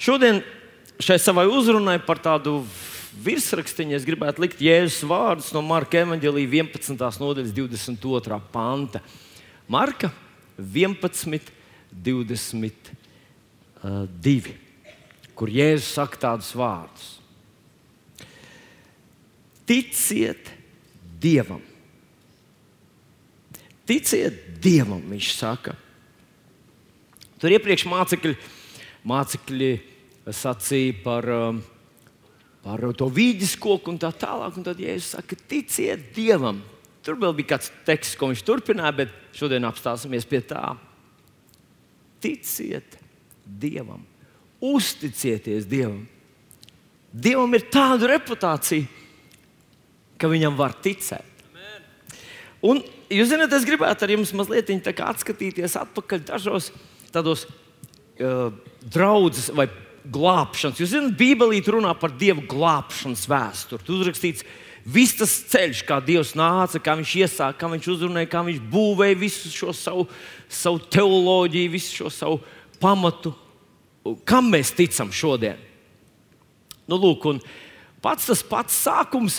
Šodien šai savai uzrunai par tādu virsrakstiņu es gribētu likt Jēzus vārdus no Marka Evanģelija 11. nodaļas 22. panta. Marka 11, 22, kur Jēzus saka tādus vārdus. Ticiet Dievam! Ticiet Dievam, viņš saka. Tur iepriekš mācekļi, mācekļi sacīja par, um, par to vīģes koku un tā tālāk. Un tad Jēzus saka, ticiet Dievam. Tur vēl bija kāds teksts, ko viņš turpināja, bet šodien apstāsimies pie tā. Ticiet Dievam, uzticieties Dievam. Dievam ir tāda reputācija, ka viņam var ticēt. Un, jūs zināt, es gribētu ar jums mazliet atskatīties atpakaļ dažos tādos uh, draudzes vai glābšanas. Jūs zināt, Bībelī runā par Dieva glābšanas vēsturi. Tur uzrakstīts, viss tas ceļš, kā Dievs nāca, kā viņš iesāka, kā viņš uzrunāja, kā viņš būvēja visu šo savu, savu teoloģiju, visu šo savu pamatu. Kam mēs ticam šodien? Nu, lūk, pats tas pats sākums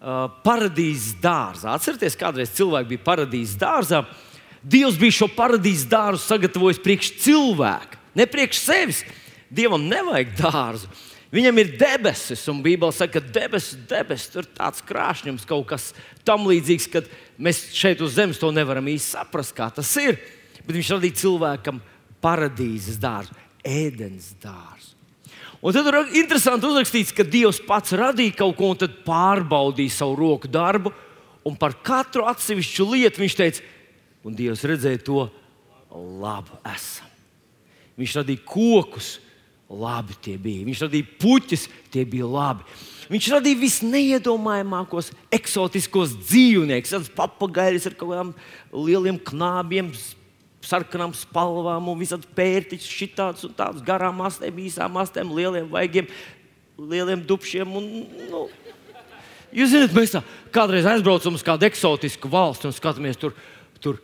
uh, paradīzes dārzā. Atcerieties, kādreiz cilvēki bija paradīzes dārzā. Dievs bija šo paradīzes dārzu sagatavojis priekš cilvēka, ne priekš sevis. Dievam nevajag dārzu. Viņam ir debesis, un Bībele saka, ka debesis, debesis tur tāds krāšņums, kaut kas tam līdzīgs, ka mēs šeit uz zemes to nevaram īsti saprast, kā tas ir. Bet viņš radīja cilvēkam paradīzes dārzu, ēdienas dārzu. Un tad ir interesanti uzrakstīts, ka Dievs pats radīja kaut ko un tad pārbaudīja savu roku darbu, un par katru atsevišķu lietu viņš teica, un Dievs redzēja to labu esam. Viņš radīja kokus, labi tie bija. Viņš radīja puķus, tie bija labi. Viņš radīja visneiedomājamākos, eksotiskos dzīvniekus, tādas papagaiļus ar kaut kādiem lieliem knābiem, sarkanām spalvām, un visādi pērtiķus, šitāds un tāds garām astēm, īsām astēm, lieliem vaigiem, lieliem dupšiem. Un, nu, Jūs zināt, mēs tā, kādreiz aizbraucam uz kādu eksotisku valsti un skatāmies tur. tur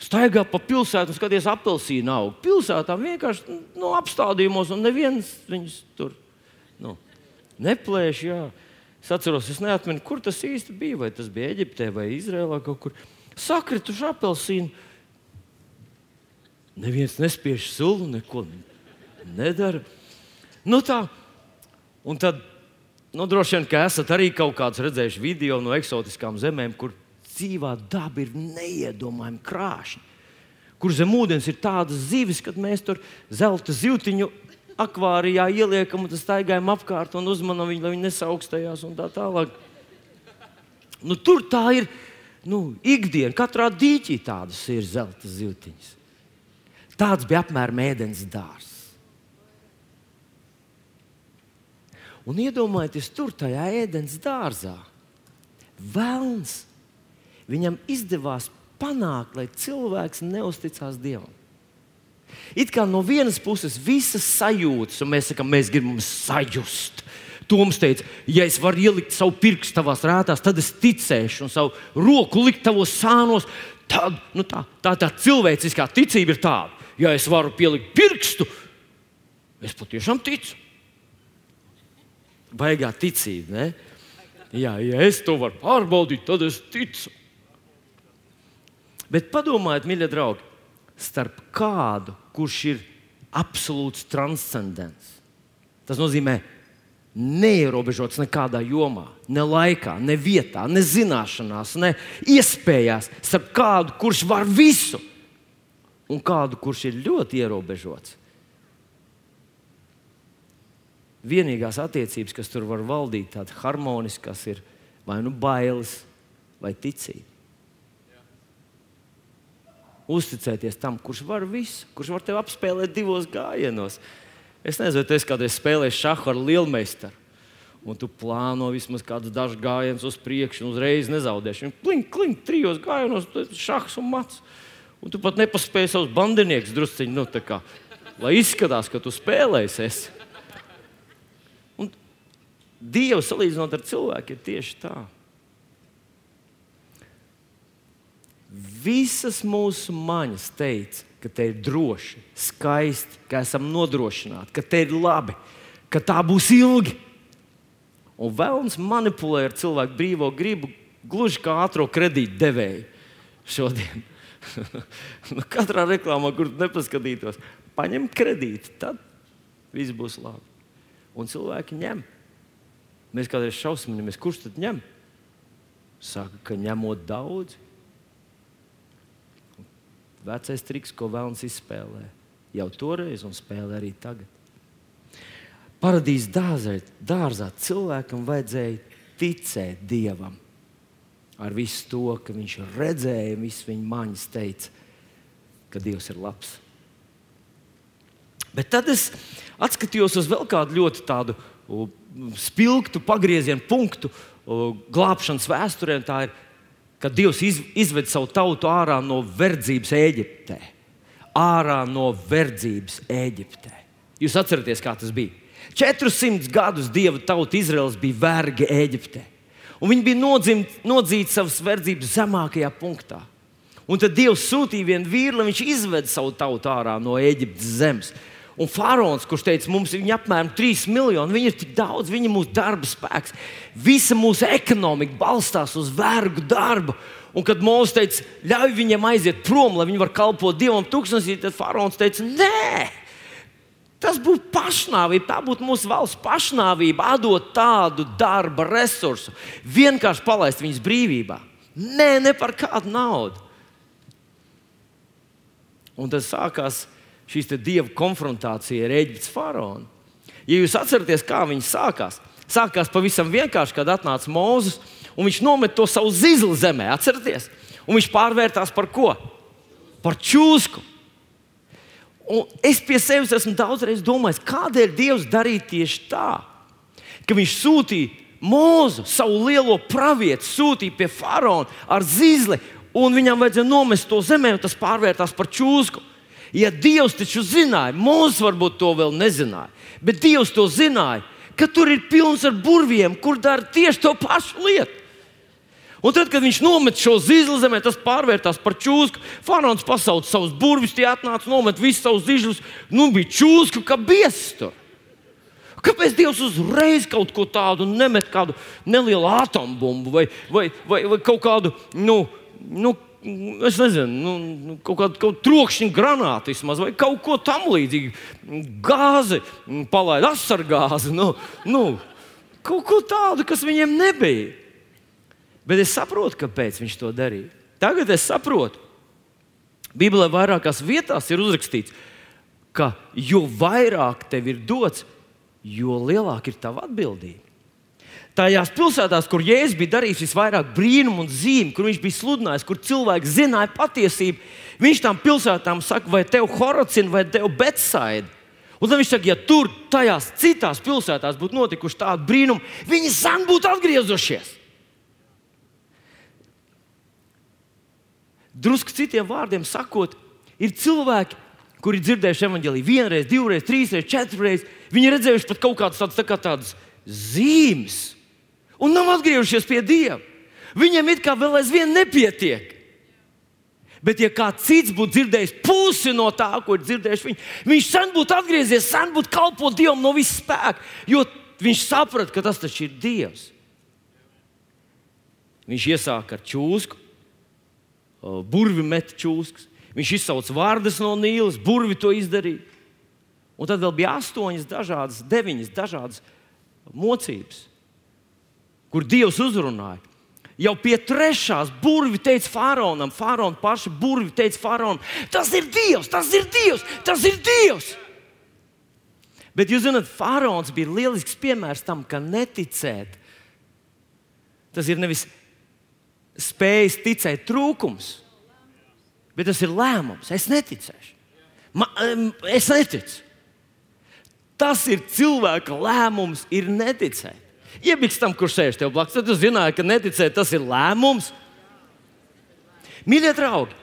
Staigā pa pilsētu un skaties, apelsīnu augu. Pilsētā vienkārši nu, apstādījumos, un neviens viņus tur nu, neplēš. Jā. Es atceros, es neatceros, kur tas īsti bija. Vai tas bija Eģiptē vai Izrēlā kaut kur. Sakrituši apelsīnu. Neviens nespiež sulu, neko nedara. Nu tā, un tad, nu, droši vien, ka esat arī kaut kādus redzējuši video no eksotiskām zemēm, kur dzīvā daba ir neiedomājama krāšņa. Kur zem ūdens ir tādas zivis, kad mēs tur zelta zīltiņu akvārijā ieliekam un staigājam apkārt un uzmanām viņu, lai viņi nesaaugstējās un tā tālāk. Nu, tur tā ir nu, ikdiena. Katrā dīķī tādas ir zelta zīltiņas. Tāds bija apmēram ēdienas dārzs. Un iedomājieties, tur tajā ēdienas dārzā vēlns viņam izdevās panākt, lai cilvēks neusticās Dievam. It kā no vienas puses visas sajūtas, un mēs sakām, mēs gribam sajust. Toms teica, ja es varu ielikt savu pirkstu tavās rētās, tad es ticēšu, un savu roku likt tavos sānos. Tad, nu tā, tā, tā cilvēciskā ticība ir tāda, ja es varu pielikt pirkstu, es patiešām ticu. Baigā ticība. Ne? Jā, ja es to varu pārbaudīt, tad es ticu. Bet padomājiet, mīļie draugi, starp kādu, kurš ir absolūts transcendents. Tas nozīmē, neierobežots nekādā jomā, ne laikā, ne vietā, ne zināšanās, ne iespējās. Starp kādu, kurš var visu, un kādu, kurš ir ļoti ierobežots. Vienīgās attiecības, kas tur var valdīt, tādas harmoniskas, ir vai nu bailes, vai ticība uzticēties tam, kurš var visu, kurš var tevi apspēlēt divos gājienos. Es nezinu, vai es kādreiz spēlēju šāhu ar lielmeistaru. Un tu plāno vismaz kādus dažus gājienus uz priekšu, un uzreiz nezaudēsi. Viņa klink, klink, trijos gājienos, šachs un mats. Un tu pat nepaspēji savus bandiniekus drusciņi, nu, kā, lai izskatās, ka tu spēlējies. Un Dievs salīdzinot ar cilvēku ir tieši tā. Visas mūsu maņas teica, ka te ir droši, skaisti, ka esam nodrošināti, ka te ir labi, ka tā būs ilgi. Un vēlams manipulē ar cilvēku brīvo gribu, gluži kā ātrā kredīta devēja šodien. nu, katrā reklāmā, kur nepaskatītos, paņem kredītu, tad viss būs labi. Un cilvēki ņem. Mēs kādreiz šausminamies, kurš tad ņem? Saka, ka ņemot daudz. Vecais triks, ko vēlams izspēlē jau toreiz un spēlē arī tagad. Paradīzes dārzā, dārzā cilvēkam vajadzēja ticēt Dievam ar visu to, ka viņš redzēja, visas viņa maņas teica, ka Dievs ir labs. Bet tad es atskatījos uz vēl kādu ļoti tādu spilgtu pagriezienu punktu glābšanas vēsturē. Tā ir, kad Dievs izved savu tautu ārā no verdzības Eģiptē. Ārā no verdzības Eģiptē. Jūs atceraties, kā tas bija? 400 gadus Dieva tauta Izraels bija vergi Eģiptē. Un viņi bija nodzimt, nodzīti savas verdzības zemākajā punktā. Un tad Dievs sūtīja vienu vīru, lai viņš izved savu tautu ārā no Eģiptes zemes. Un faraons, kurš teica, mums ir apmēram 3 miljoni, viņi ir tik daudz, viņi ir mūsu darba spēks. Visa mūsu ekonomika balstās uz vergu darbu. Un kad Mozus teica, ļauj viņiem aiziet prom, lai viņi varētu kalpot Dievam tūkstnesī, tad faraons teica, nē, Tas būtu pašnāvība, tā būtu mūsu valsts pašnāvība, atdot tādu darba resursu, vienkārši palaist viņus brīvībā. Nē, ne par kādu naudu. Un tad sākās šīs dieva konfrontācija ar Eģiptes faraonu. Ja jūs atceraties, kā viņi sākās, sākās pavisam vienkārši, kad atnāca Mozus un viņš nomet to savu zizli zemē, atcerieties, un viņš pārvērtās par ko? Par čūsku. Un es pie sevis esmu daudzreiz domājis, kādēļ Dievs darīja tieši tā, ka Viņš sūtīja mūzu, savu lielo pravietu, sūtīja pie faraona ar zīzli, un viņam vajadzēja nomest to zemē, un tas pārvērtās par čūsku. Ja Dievs taču zināja, mūzis varbūt to vēl nezināja, bet Dievs to zināja, ka tur ir pilns ar burviem, kur dara tieši to pašu lietu. Un tad, kad viņš nomet šo zīli zemē, tas pārvērtās par čūsku. Faraons pasauca savus burvis, tie atnāca, nomet visus savus zīļus. Nu, bija čūsku, kā biestur. Kāpēc Dievs uzreiz kaut ko tādu nemet, kādu nelielu atombumbu vai, vai, vai, vai kaut kādu, nu, nu es nezinu, nu, nu kaut kādu kaut trokšņa granātu vismaz, vai kaut ko tamlīdzīgu, gāzi, palaid asargāzi, nu, nu, kaut ko tādu, kas viņiem nebija. Bet es saprotu, kāpēc viņš to darīja. Tagad es saprotu. Bībelē vairākās vietās ir uzrakstīts, ka jo vairāk tev ir dots, jo lielāka ir tava atbildība. Tajās pilsētās, kur Jēzus bija darījis visvairāk brīnumu un zīmju, kur viņš bija sludinājis, kur cilvēki zināja patiesību, viņš tām pilsētām saka, vai tev horocina, vai tev betsaida. Un tad viņš saka, ja tur, tajās citās pilsētās būtu notikuši tādi brīnumi, viņi sen būtu atgriezušies. Drusku citiem vārdiem sakot, ir cilvēki, kuri dzirdējuši evanģēlīju vienreiz, divreiz, trīsreiz, četrreiz. Viņi ir redzējuši pat kaut kādas tādas, tā kā tādas zīmes un nav atgriezušies pie Dieva. Viņam it kā vēl aizvien nepietiek. Bet, ja kāds cits būtu dzirdējis pusi no tā, ko ir dzirdējuši viņi, viņš sen būtu atgriezies, sen būtu kalpot Dievam no visas spēka, jo viņš saprata, ka tas taču ir Dievs. Viņš iesāka ar čūsku, burvi met čūskas. Viņš izsauca vārdus no Nīlas, burvi to izdarīja. Un tad vēl bija astoņas, dažādas, deviņas dažādas mocības, kur Dievs uzrunāja. Jau pie trešās burvi teica faraonam, faraona paša burvi teica faraonam, tas ir Dievs, tas ir Dievs, tas ir Dievs. Bet jūs zināt, faraons bija lielisks piemērs tam, ka neticēt. Tas ir nevis spējas ticēt trūkums, bet tas ir lēmums. Es neticēšu. Ma, es neticu. Tas ir cilvēka lēmums, ir neticēt. Iebiks tam, kurš sēž tev blakus, tad jūs zināt, ka neticēt tas ir lēmums. Mīļie draugi,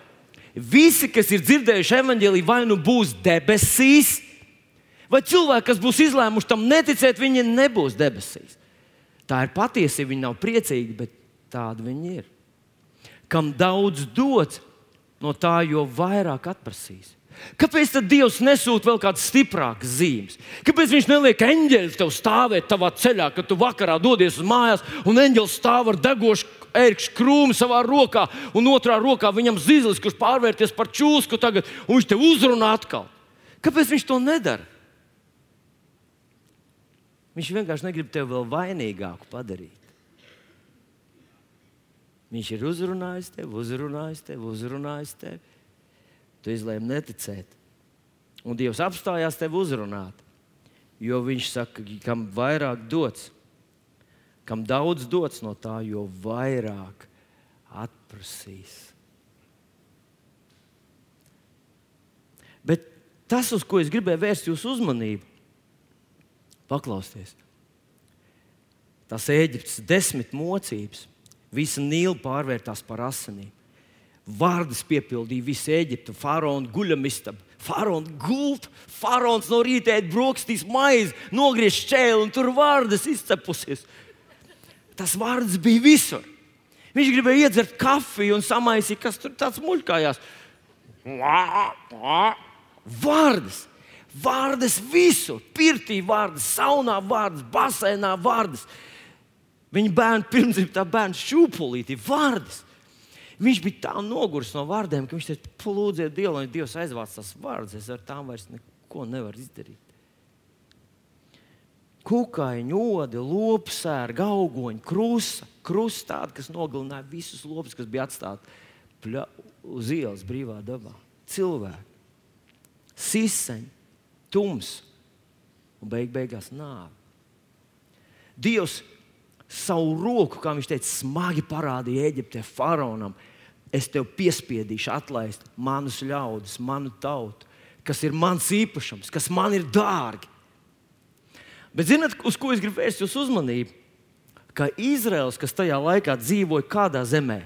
visi, kas ir dzirdējuši evaņģēlīju, vai nu būs debesīs, vai cilvēki, kas būs izlēmuši tam neticēt, viņi nebūs debesīs. Tā ir patiesība, viņi nav priecīgi, bet tādi viņi ir kam daudz dots, no tā jau vairāk atprasīs. Kāpēc tad Dievs nesūta vēl kādas stiprākas zīmes? Kāpēc Viņš neliek eņģeļus tev stāvēt tavā ceļā, kad tu vakarā dodies uz mājās, un eņģelis stāv ar degošu ērkšķu krūmu savā rokā, un otrā rokā viņam zizlis, kurš pārvērties par čūsku tagad, un viņš te uzrunā atkal. Kāpēc viņš to nedara? Viņš vienkārši negrib tevi vēl vainīgāku padarīt. Viņš ir uzrunājis tevi, uzrunājis tevi, uzrunājis tevi. Tu izlēmi neticēt. Un Dievs apstājās tevi uzrunāt. Jo Viņš saka, kam vairāk dots, kam daudz dots no tā, jo vairāk atprasīs. Bet tas, uz ko es gribēju vērst jūsu uzmanību, paklausieties. Tas Eģiptes desmit mocības Visa nīla pārvērtās par asinīm. Vārdas piepildīja visu Eģiptu, faraona guļamistabu. Faraons gulta, faraons no rīta ēd brokastīs maizi, nogriež šķēli un tur vārdas izcepusies. Tas vārds bija visur. Viņš gribēja iedzert kafiju un samaisīt, kas tur tāds muļkājās. Vārdas, vārdas visur, pirtī vārdas, saunā vārdas, basēnā vārdas. Viņa bērnu pirmzimtā bērnu šūpulīti, vārdas. Viņš bija tā noguris no vārdiem, ka viņš teica, lūdziet Dievu, lai Dievs aizvāc tās vārdas. Es ar tām vairs neko nevaru izdarīt. Kukaiņu, odi, lopsēra, augoņi, krusta, krusta tāda, kas nogalināja visus lopus, kas bija atstāti uz ielas brīvā dabā. Cilvēki, siseņi, tums un beig beigās nāve. Dievs savu roku, kā viņš teica, smagi parādīja Eģiptē faraonam. Es tev piespiedīšu atlaist manus ļaudis, manu tautu, kas ir mans īpašums, kas man ir dārgi. Bet zinot, uz ko es gribu vērst jūsu uzmanību? Ka Izraels, kas tajā laikā dzīvoja kādā zemē,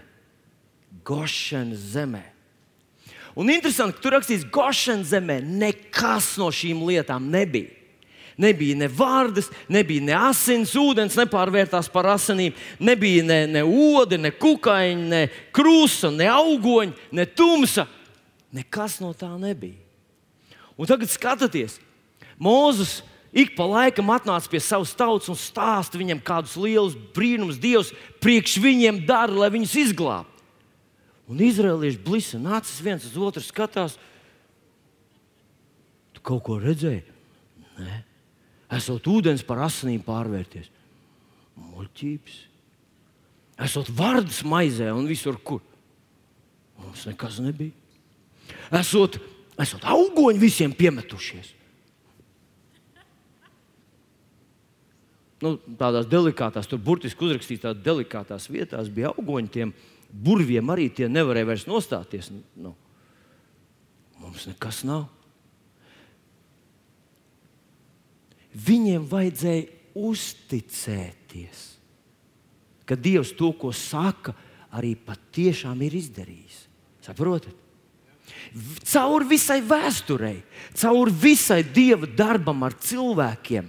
Gošanas zemē. Un interesanti, ka tur rakstīts, ka Gošanas zemē nekas no šīm lietām nebija. Nebija ne vārdas, nebija ne asins, ūdens nepārvērtās par asinīm, nebija ne, ne ode, ne kukaiņa, ne krusta, ne augoņa, ne tumsa. Nekas no tā nebija. Un tagad skatieties, Mozus ik pa laikam atnāca pie savas tautas un stāsta viņam, kādus lielus brīnumus Dievs priekš viņiem dara, lai viņus izglābtu. Un izrēlieši blisa, nācis viens uz otru, skatās. Tu kaut ko redzēji? Nē esot ūdens par asinīm pārvērties. Muļķības. Esot vārds maizē un visur, kur mums nekas nebija. Esot, esot augoņi visiem piemetušies. Nu, tādās delikātās, tur burtiski uzrakstīts, tādās delikātās vietās bija augoņi. Tiem burviem arī tie nevarēja vairs nostāties. Nu, mums nekas nav. Viņiem vajadzēja uzticēties, ka Dievs to, ko saka, arī patiešām ir izdarījis. Saprotat? Caur visai vēsturei, caur visai Dieva darbam ar cilvēkiem.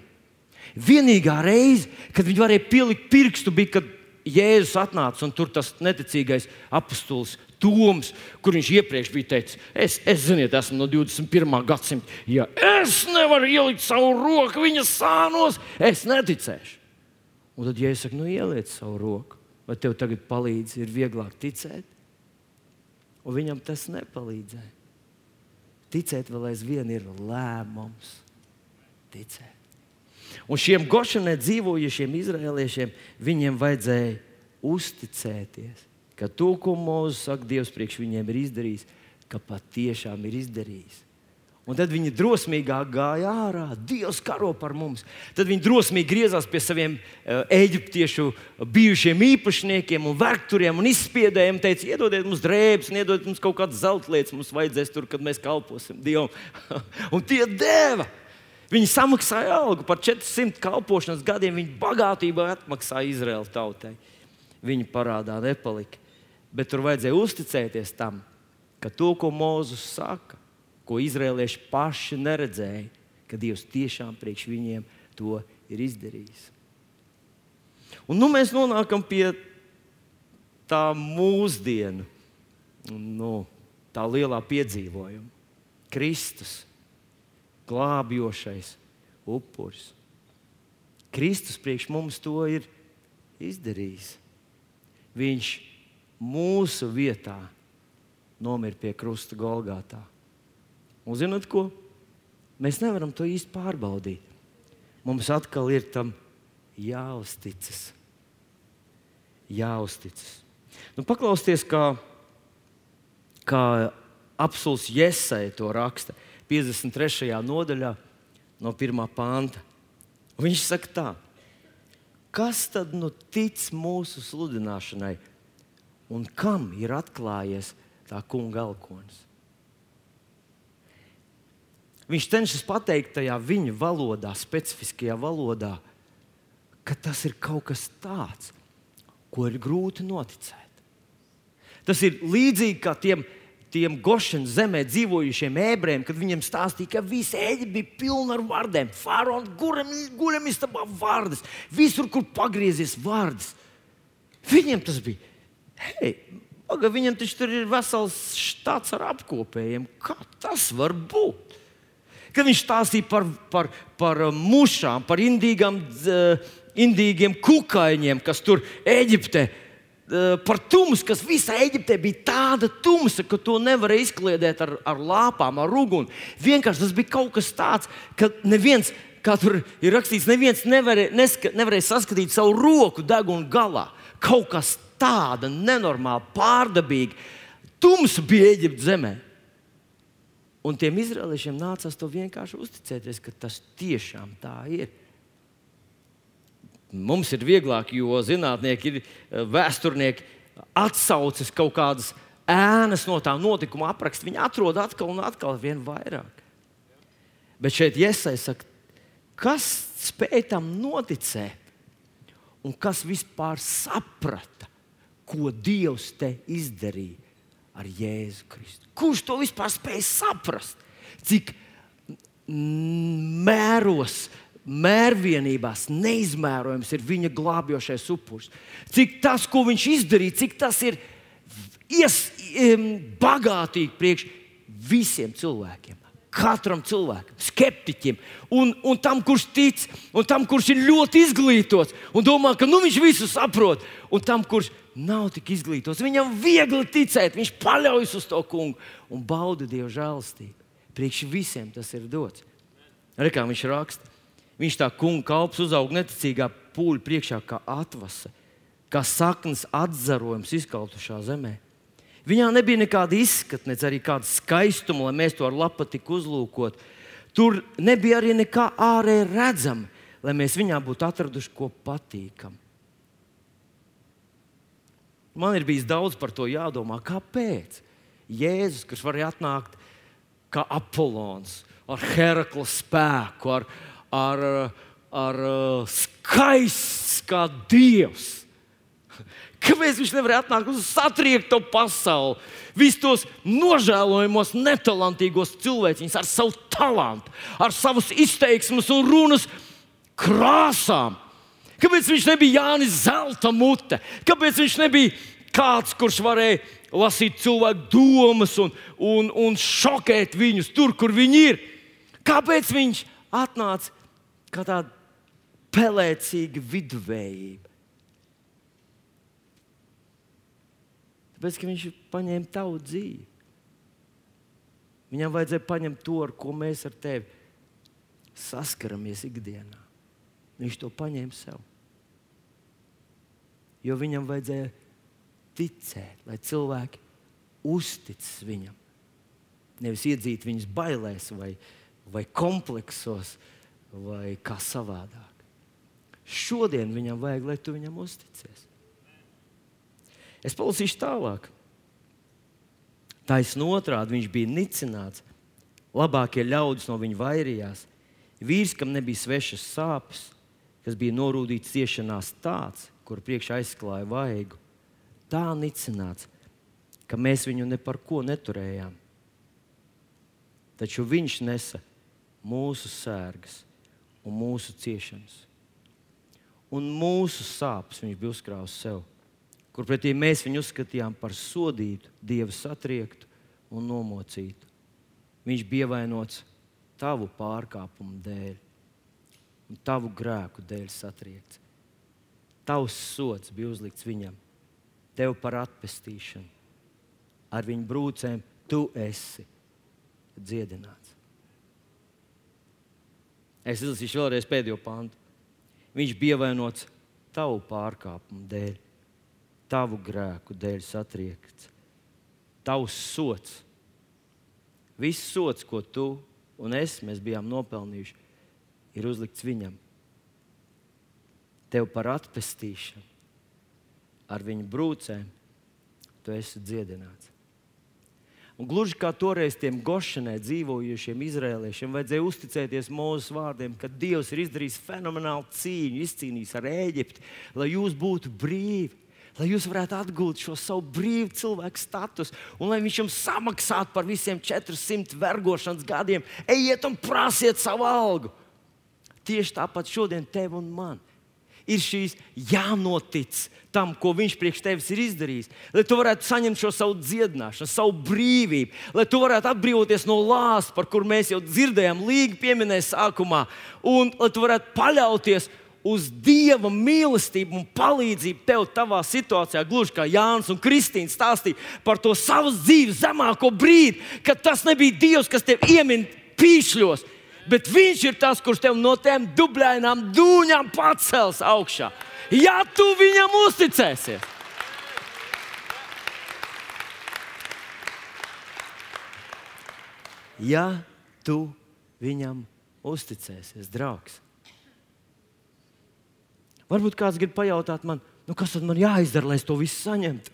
Vienīgā reize, kad viņi varēja pielikt pirkstu, bija, kad Jēzus atnāca un tur tas neticīgais apustulis Toms, kur viņš iepriekš bija teicis, es, es ziniet, esmu no 21. gadsimta. Ja es nevaru ielikt savu roku viņa sānos, es neticēšu. Un tad, ja es saku, nu ieliec savu roku, vai tev tagad palīdz, ir vieglāk ticēt? Un viņam tas nepalīdzēja. Ticēt vēl aizvien ir lēmums. Ticēt. Un šiem gošanē dzīvojušiem izrēliešiem viņiem vajadzēja uzticēties, ka to, ko Mozus saka, Dievs priekš viņiem ir izdarījis, ka patiešām ir izdarījis. Un tad viņi drosmīgāk gāja ārā. Dievs karo par mums. Tad viņi drosmīgi griezās pie saviem uh, eģiptiešu bijušiem īpašniekiem un vergturiem un izspiedējiem. Teica, iedodiet mums drēbes, iedodiet mums kaut kādas zelta lietas, mums vajadzēs tur, kad mēs kalposim Dievam. un tie deva. Viņi samaksāja algu par 400 kalpošanas gadiem. Viņi bagātībā atmaksāja Izraēlas tautai. Viņa parādā nepalika. Bet tur vajadzēja uzticēties tam, ka to, ko Mozus saka, ko izrēlieši paši neredzēja, ka Dievs tiešām priekš viņiem to ir izdarījis. Un nu mēs nonākam pie tā mūsdienu, nu, tā lielā piedzīvojuma. Kristus, glābjošais upuris. Kristus priekš mums to ir izdarījis. Viņš mūsu vietā nomira pie krusta Golgātā. Un zinot ko? Mēs nevaram to īsti pārbaudīt. Mums atkal ir tam jāuzticas. Jāuzticas. Nu, paklausieties, kā, kā apelsīns Jēzai to raksta 53. nodaļā, no 1. panta. Viņš saka, tā, kas tad nu tic mūsu sludināšanai un kam ir atklājies tā kunga alkonis? Viņš cenšas pateikt tajā viņa valodā, specifiskajā valodā, ka tas ir kaut kas tāds, ko ir grūti noticēt. Tas ir līdzīgi kā tiem tiem Gošanas zemē dzīvojušiem ebrejiem, kad viņiem stāstīja, ka visa Eģipte bija pilna ar vārdiem. Faraons guļam istabā vārdas, visur, kur pagriezies vārdas. Viņiem tas bija. Hei, Paga, viņam taču tur ir vesels štats ar apkopējiem. Kā tas var būt? Kad viņš stāstīja par, par, par um, mušām, par indīgām, indīgiem kukaiņiem, kas tur Eģiptē ir Eh, par tumsu, kas visā Eģiptē bija tāda tumsa, ka to nevarēja izkliedēt ar, ar lāpām, ar uguni. Vienkārši tas bija kaut kas tāds, ka neviens, kā tur ir rakstīts, neviens nevarēja, neska, nevarēja saskatīt savu roku deguna galā. Kaut kas tāds nenormāli, pārdabīgi. Tums bija Eģiptes zemē. Un tiem izrēliešiem nācās to vienkārši uzticēties, ka tas tiešām tā ir. Mums ir vieglāk, jo zinātnieki ir eh, vēsturnieki, atsaucas kaut kādas ēnas no tā notikuma apraksta. Viņi atrod atkal un atkal vien vairāk. Bet šeit iesai saka, kas spēj tam noticēt un kas vispār saprata, ko Dievs te izdarīja ar Jēzu Kristu. Kurš to vispār spēj saprast? Cik mēros mērvienībās neizmērojams ir viņa glābjošais upuris. Cik tas, ko viņš izdarīja, cik tas ir ies, bagātīgi priekš visiem cilvēkiem. Katram cilvēkam, skeptiķim, un, un tam, kurš tic, un tam, kurš ir ļoti izglītots, un domā, ka nu, viņš visu saprot, un tam, kurš nav tik izglītots, viņam viegli ticēt, viņš paļaujas uz to kungu un bauda Dieva žēlstību. Priekš visiem tas ir dots. Arī kā viņš raksta, Viņš tā kunga kalps uzauga neticīgā pūļa priekšā, kā atvasa, kā saknes atzarojums izkautušā zemē. Viņā nebija nekāda izskata, ne arī kāda skaistuma, lai mēs to ar lapatiku uzlūkot. Tur nebija arī nekā ārēji redzama, lai mēs viņā būtu atraduši ko patīkamu. Man ir bijis daudz par to jādomā. Kāpēc? Jēzus, kurš varēja atnākt kā Apollons, ar Herakla spēku, ar, ar, ar skaists kā dievs. Kāpēc viņš nevarēja atnākt uz satriekto pasauli, visus tos nožēlojamos, netalantīgos cilvēkus ar savu talantu, ar savas izteiksmes un runas krāsām? Kāpēc viņš nebija Jānis Zelta mute? Kāpēc viņš nebija kāds, kurš varēja lasīt cilvēku domas un, un, un šokēt viņus tur, kur viņi ir? Kāpēc viņš atnāca kā tāda pelēcīga viduvējība. Tāpēc, ka viņš paņēma tavu dzīvi. Viņam vajadzēja paņemt to, ar ko mēs ar tevi saskaramies ikdienā. Viņš to paņēma sev. Jo viņam vajadzēja ticēt, lai cilvēki uzticas viņam. Nevis iedzīt viņus bailēs vai, vai kompleksos, uh, vai kā savādāk. Šodien viņam vajag, lai tu viņam uzticies. Es palasīšu tālāk. Taisn otrādi viņš bija nicināts, labākie ļaudis no viņa vairījās. Vīrs, kam nebija svešas sāpes, kas bija norūdīts ciešanās, tāds, kur priekšā aizklāja vaigu, tā nicināts, ka mēs viņu ne par ko neturējām. Taču viņš nesa mūsu sērgas un mūsu ciešanas. Un mūsu sāpes viņš bija uzkrājis sev, kur pretī mēs viņu uzskatījām par sodītu, dievu satriektu un nomocītu. viņš bija ievainots tavu pārkāpumu dēļ un tavu grēku dēļ satriekts. Tavs sots bija uzlikts viņam, tev par atpestīšanu. Ar viņu brūcēm tu esi dziedināts. Es izlasīšu vēlreiz pēdējo pantu. Viņš bija vainots tavu pārkāpumu dēļ, tavu grēku dēļ satriekts. Tavs sots, viss sots, ko tu un es bijām nopelnījuši, ir uzlikts viņam. Tev par atpestīšanu, ar viņu brūcēm, tu esi dziedināts. Un gluži kā toreiz tiem gošanai dzīvojušiem izrēliešiem, vajadzēja uzticēties mūsu vārdiem, ka Dievs ir izdarījis fenomenālu cīņu, izcīnījis ar Eģipti, lai jūs būtu brīvi. Lai jūs varētu atgūt šo savu brīvu cilvēku statusu, un lai viņš jums samaksātu par visiem 400 vergošanas gadiem, ejiet un prasiet savu algu. Tieši tāpat šodien tev un man ir šīs jānotic tam, ko viņš priekš tevis ir izdarījis. Lai tu varētu saņemt šo savu dziedināšanu, savu brīvību, lai tu varētu atbrīvoties no lāsta, par kur mēs jau dzirdējām, līgi pieminēja sākumā, un lai tu varētu paļauties uz Dieva mīlestību un palīdzību tev savā situācijā, gluži kā Jānis un Kristīna stāstīja par to savas dzīves zemāko brīdi, kad tas nebija Dievs, kas tev iemin pīšļos, bet Viņš ir tas, kurš tev no tiem dubļainām dūņām pacels augšā. Ja tu viņam uzticēsies, ja tu viņam uzticēsies, draugs. Varbūt kāds grib pajautāt man, nu kas man jāizdara, lai es to visu saņemtu?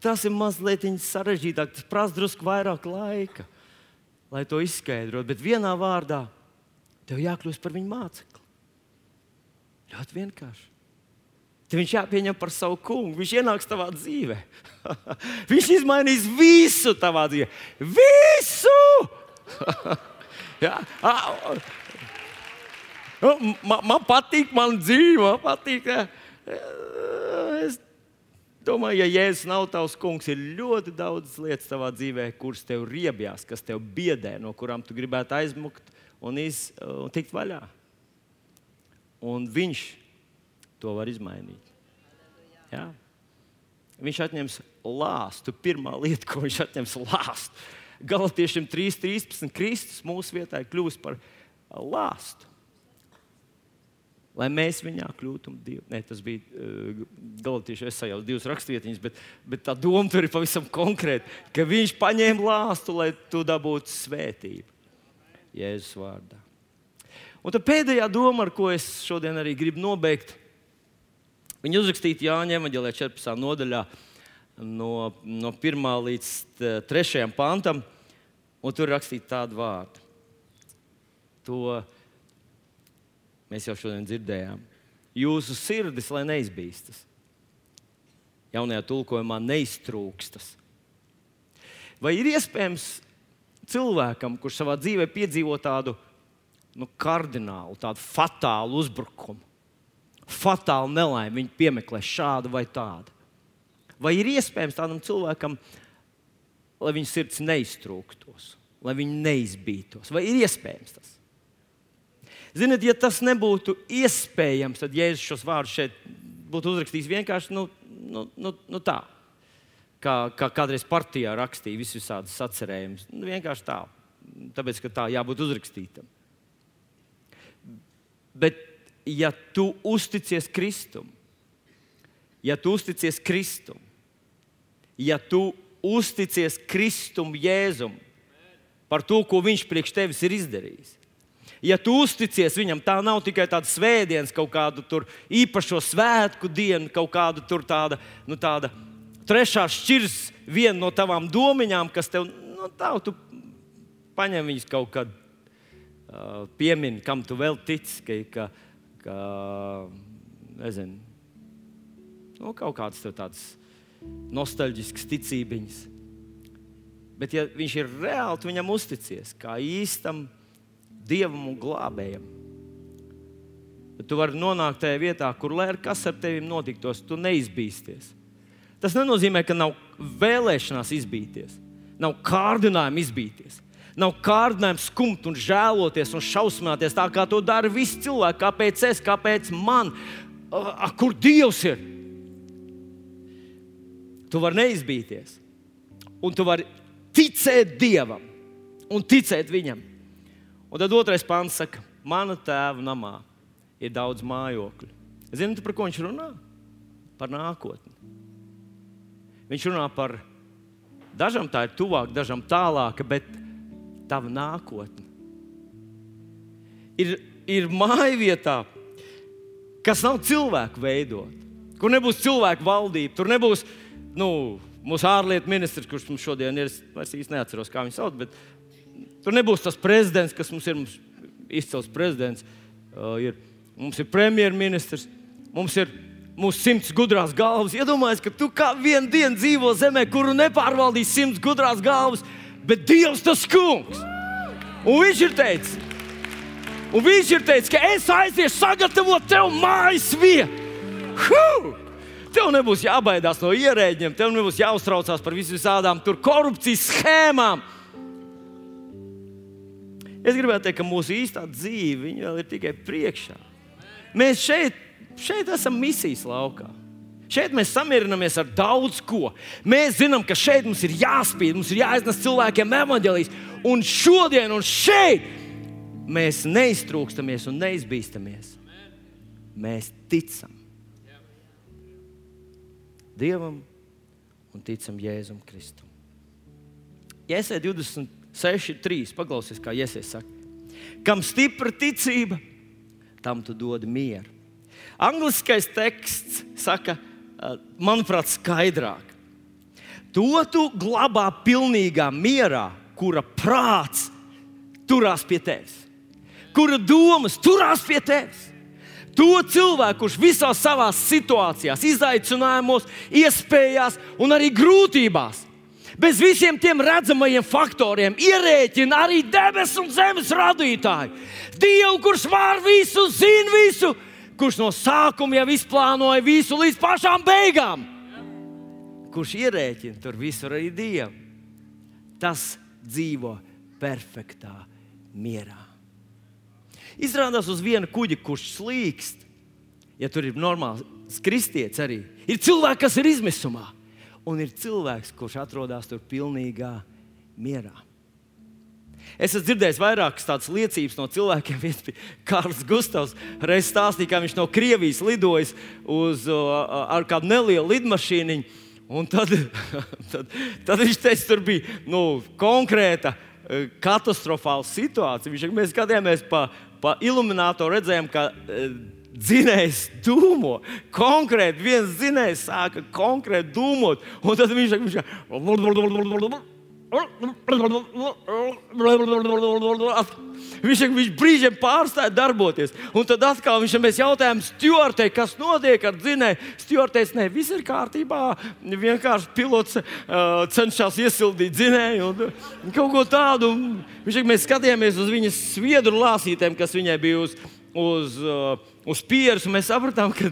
Tas ir mazliet sarežģītāk, tas prasa drusku vairāk laika lai to izskaidrotu. Bet vienā vārdā tev jākļūst par viņu mācekli. Ļoti vienkārši. Tad viņš jāpieņem par savu kungu. Viņš ienāks tavā dzīvē. viņš izmainīs visu tavā dzīvē. Visu! ja? man, man patīk, man dzīve, man patīk. Es domāju, ja Jēzus nav tavs kungs, ir ļoti daudz lietas tavā dzīvē, kuras tev riebjās, kas tev biedē, no kurām tu gribētu aizmukt un, iz, un tikt vaļā. Un viņš to var izmainīt. Jā. Viņš atņems lāstu. Pirmā lieta, ko viņš atņems lāstu. Galotiešiem 3.13. Kristus mūsu vietā ir kļuvis par lāstu lai mēs viņā kļūtu divi. Ne, tas bija uh, galotieši, es sajaucu divas rakstvietiņas, bet, bet tā doma tur ir pavisam konkrēta, ka viņš paņēma lāstu, lai tu dabūtu svētību. Jēzus vārdā. Un tā pēdējā doma, ar ko es šodien arī gribu nobeigt, viņa uzrakstīta Jāņa Evanģelē 14. nodaļā, no, no 1 līdz 3 pantam, un tur rakstīta tāda vārda. To Mēs jau šodien dzirdējām. Jūsu sirdis, lai neizbīstas. Jaunajā tulkojumā neiztrūkstas. Vai ir iespējams cilvēkam, kurš savā dzīvē piedzīvo tādu nu, kardinālu, tādu fatālu uzbrukumu, fatālu nelaimi, viņi piemeklē šādu vai tādu? Vai ir iespējams tādam cilvēkam, lai viņa sirds neiztrūktos, lai viņa neizbītos? Vai ir iespējams tas? Ziniet, ja tas nebūtu iespējams, tad Jēzus šos vārdus šeit būtu uzrakstījis vienkārši nu, nu, nu, nu tā. Kā, kā kādreiz partijā rakstīja visus šādus sacerējumus. Nu, vienkārši tā. Tāpēc, ka tā jābūt uzrakstītam. Bet, ja tu uzticies Kristum, ja tu uzticies Kristum, ja tu uzticies Kristum Jēzum par to, ko Viņš priekš tevis ir izdarījis, ja tu uzticies viņam, tā nav tikai tāda svētdienas, kaut kāda īpašo svētku diena, kaut kāda tāda, nu, tāda trešā šķirs, viena no tavām domiņām, kas tev, nu, tā, tu paņem viņus kaut kad, uh, piemini, kam tu vēl tici, ka, ka, ka nezinu, nu, kaut kāds tāds nostalģisks ticības. Bet, ja viņš ir reāli, tu viņam uzticies kā īstam dievam un glābējam. Bet tu vari nonākt tajā vietā, kur lai ar kas ar tevi notiktos, tu neizbīsties. Tas nenozīmē, ka nav vēlēšanās izbīties. nav kārdinājuma izbīties. Nav kārdinājums skumt un žēloties un šausmināties tā, kā to dara visi cilvēki. Kāpēc es, kāpēc man? A, kur Dievs ir? Tu vari neizbīties. Un tu vari ticēt Dievam un ticēt Viņam. Un tad otrais pāns saka, mana tēva namā ir daudz mājokļu. Zini, par ko viņš runā? Par nākotni. Viņš runā par dažam tā ir tuvāk, dažam tālāk, bet tava nākotne ir, ir māja vietā, kas nav cilvēku veidot, kur nebūs cilvēku valdība, tur nebūs nu, mūsu ārlietu ministrs, kurš mums šodien ir. Es īsti neatceros, kā viņu sauc, bet tur nebūs tas prezidents, kas mums ir mums izcils prezidents. Uh, ir, mums ir premjerministrs, mums ir mūsu simts gudrās galvas. Iedomājieties, ka tu kā vienu dienu dzīvo zemē, kuru nepārvaldīs simts gudrās galvas, bet Dievs tas kungs. Un viņš ir teicis, un viņš ir teicis ka es aiziešu sagatavot tev mājas vietu. Tev nebūs jābaidās no ierēģiem, tev nebūs jāuztraucās par visām korupcijas schēmām. Es gribētu teikt, ka mūsu īstā dzīve vēl ir tikai priekšā. Mēs šeit, šeit esam misijas laukā. Šeit mēs samierinamies ar daudz ko. Mēs zinām, ka šeit mums ir jāspīd, mums ir jāiznes cilvēkiem evanģēlijas. Un šodien un šeit mēs neiztrūkstamies un neizbīstamies. Mēs ticam Dievam un ticam Jēzum Kristum. Jēzus 20. 6, 3. Paklausies, kā iesies saka. Kam stipra ticība, tam tu dod mieru. Angliskais teksts saka, eh, manuprāt, skaidrāk. To tu glabā pilnīgā mierā, kura prāts turās pie tevis, kura domas turās pie tevis. To cilvēku, kurš visās savās situācijās, izaicinājumos, iespējās un arī grūtībās bez visiem tiem redzamajiem faktoriem, ierēķina arī debesu un zemes radītāju. Dievu, kurš var visu, zina visu, kurš no sākuma jau izplānoja visu līdz pašām beigām. Kurš ierēķina tur visur arī Dievu, tas dzīvo perfektā mierā. Izrādās uz viena kuģa, kurš slīkst, ja tur ir normāls kristietis arī. Ir cilvēki, kas ir izmisumā, un ir cilvēks, kurš atrodas tur pilnīgā mierā. Es esmu dzirdējis vairākas tādas liecības no cilvēkiem. Viens bija Kārls Gustavs. Reiz stāstīja, kā viņš no Krievijas lidojis uz, ar kādu nelielu lidmašīnu. Un tad, tad, tad viņš teica, tur bija nu, konkrēta e, katastrofāla situācija. Viņš, mēs skatījāmies pa, pa iluminatoru, redzējām, ka e, dzinējs dūmo. Konkrēti viens dzinējs sāka konkrēti dūmot. Un tad viņš saka, Viņš, viņš brīžiem pārstāja darboties. Un tad atkal viņš mēs jautājām stūrtei, kas notiek ar dzinēju. Stūrteis, ne, viss ir kārtībā. Vienkārši pilots uh, cenšas iesildīt dzinēju un kaut ko tādu. Viņš, mēs skatījāmies uz viņas sviedru lāsītēm, kas viņai bija uz, uz, uh, uz pieres. Mēs sapratām, ka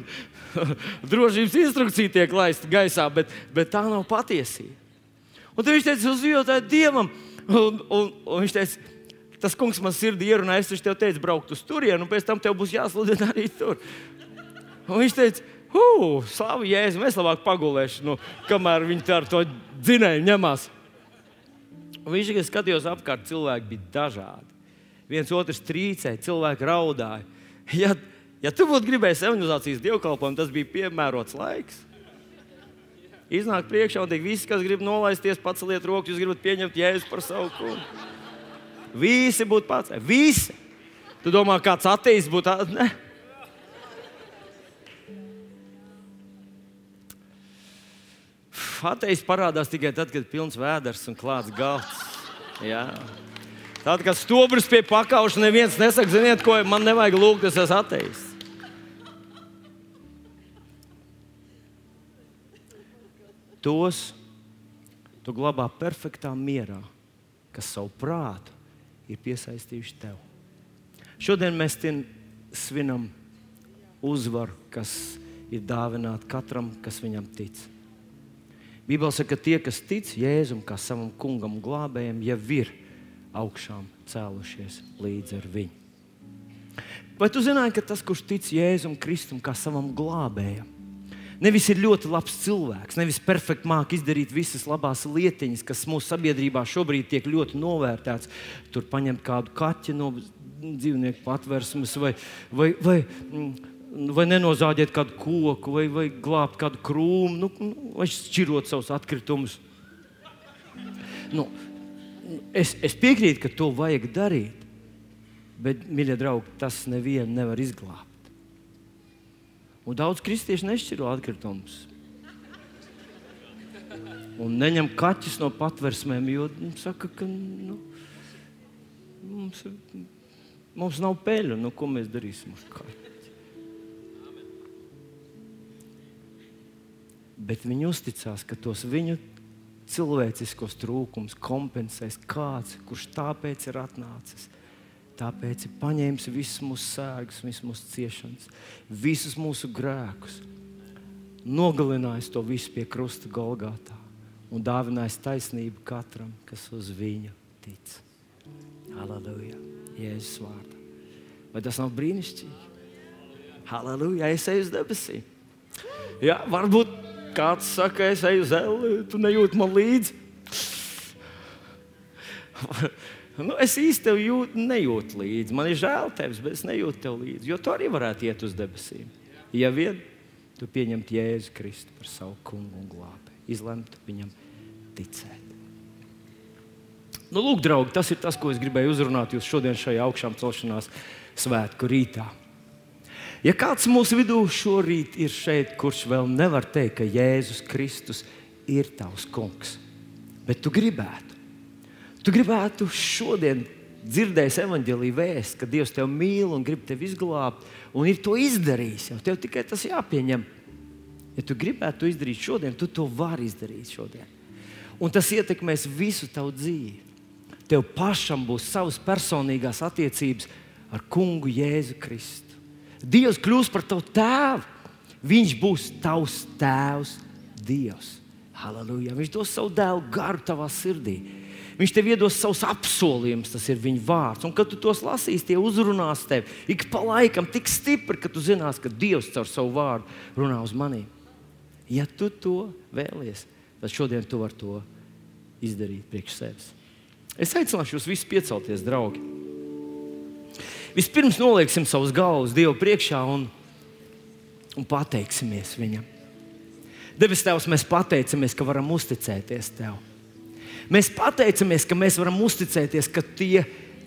drošības instrukcija tiek laista gaisā, bet, bet tā nav patiesība. Un tad viņš teica, uzjūtēt Dievam. Un, un, un viņš teica, tas kungs man sirdī ierunāja, es tev teicu, braukt uz turieni, un pēc tam tev būs jāsludina arī tur. Un viņš teica, Ugh, slavu Jēzu, mēs labāk pagulēsim, nu, kamēr viņi ar to dzinēju ņemās. Un viņš tikai skatījās apkārt, cilvēki bija dažādi. Viens otrs trīcēja, cilvēki raudāja. Ja, ja tu būtu gribējis evangelizācijas dievkalpojumu, tas bija piemērots laiks. Iznāk priekšā un teikt, visi, kas grib nolaisties, paceliet rokas, jūs gribat pieņemt jēzu par savu kungu. Visi būtu pats. Visi. Tu domā, kāds ateists būtu tāds? Ne. Ateists parādās tikai tad, kad ir pilns vēders un klāts galds. Jā. Tad, kad stobrs pie pakauša, neviens nesaka, ziniet, ko man nevajag lūgt, es esmu ateists. Tos tu glabā perfektā mierā, kas savu prātu ir piesaistījuši tev. Šodien mēs svinam uzvaru, kas ir dāvināta katram, kas viņam tic. Bībelē saka, ka tie, kas tic Jēzum kā savam kungam un glābējam, jau ir augšām cēlušies līdz ar viņu. Vai tu zināji, ka tas, kurš tic Jēzum Kristum kā savam glābējam, nevis ir ļoti labs cilvēks, nevis perfekti māki izdarīt visas labās lietiņas, kas mūsu sabiedrībā šobrīd tiek ļoti novērtēts. Tur paņemt kādu kaķi no dzīvnieku patvērsmes vai, vai, vai, vai nenozāģēt kādu koku, vai, vai glābt kādu krūmu, nu, nu, vai šķirot savus atkritumus. Nu, es, es piekrītu, ka to vajag darīt, bet, mīļie draugi, tas nevienu nevar izglābt. Un daudz kristiešu nešķiro atkritumus. Un neņem kaķus no patversmēm, jo viņi saka, ka nu, mums, mums nav peļu. Nu, ko mēs darīsim ar kaķi? Bet viņi uzticās, ka tos viņu cilvēciskos trūkumus kompensēs kāds, kurš tāpēc ir atnācis Tāpēc ir paņēmis visus mūsu sērgus, visas mūsu ciešanas, visus mūsu grēkus, nogalinājis to visu pie krusta Golgātā un dāvinājis taisnību katram, kas uz viņu tic. Halleluja! Jēzus vārdā. Vai tas nav brīnišķīgi? Halleluja! Es eju uz debesīm. Jā, varbūt kāds saka, es eju uz zeli, tu nejūti man līdzi. Nu, es īsti tev jūt, nejūtu līdzi. Man ir žēl tevis, bet es nejūtu tev līdzi. Jo tu arī varētu iet uz debesīm. Ja vien tu pieņemtu Jēzu Kristu par savu kungu un glābi, izlemtu viņam ticēt. Nu, lūk, draugi, tas ir tas, ko es gribēju uzrunāt jūs šodien šajā augšām celšanās svētku rītā. Ja kāds mūsu vidū šorīt ir šeit, kurš vēl nevar teikt, ka Jēzus Kristus ir tavs kungs, bet tu gribētu, Tu gribētu šodien dzirdēt evanģēlīju vēstu, ka Dievs tevi mīl un grib tevi izglābt, un ir to izdarījis. Jau tev tikai tas jāpieņem. Ja tu gribētu to izdarīt šodien, tu to vari izdarīt šodien. Un tas ietekmēs visu tavu dzīvi. Tev pašam būs savas personīgās attiecības ar Kungu Jēzu Kristu. Dievs kļūs par tavu tēvu. Viņš būs tavs tēvs, Dievs. Halleluja! Viņš dos savu dēlu garu tavā sirdī. Viņš tev iedos savus apsolījumus, tas ir viņa vārds. Un, kad tu tos lasīsi, tie uzrunās tevi ik pa laikam tik stipri, ka tu zinās, ka Dievs caur savu vārdu runā uz mani. Ja tu to vēlies, tad šodien tu vari to izdarīt priekš sevis. Es aicināšu jūs visus piecelties, draugi. Vispirms nolieksim savus galvas Dievu priekšā un, un pateiksimies Viņam. Debes Tēvs, mēs pateicamies, ka varam uzticēties Tev. Mēs pateicamies, ka mēs varam uzticēties, ka tie,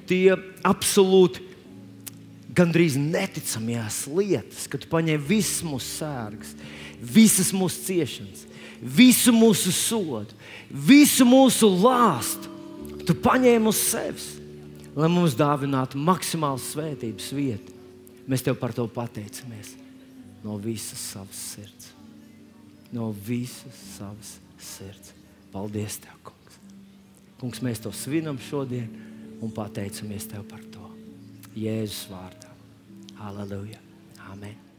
tie absolūti gandrīz neticamās lietas, ka tu paņem visas mūsu sērgas, visas mūsu ciešanas, visu mūsu sodu, visu mūsu lāstu. Tu paņēmi uz sevis, lai mums dāvinātu maksimālu svētības vietu. Mēs tev par to pateicamies no visas savas sirds. No visas savas sirds. Paldies, Tev! Kungs, mēs to svinam šodien un pateicamies Tev par to. Jēzus vārdā. Halleluja! Amen!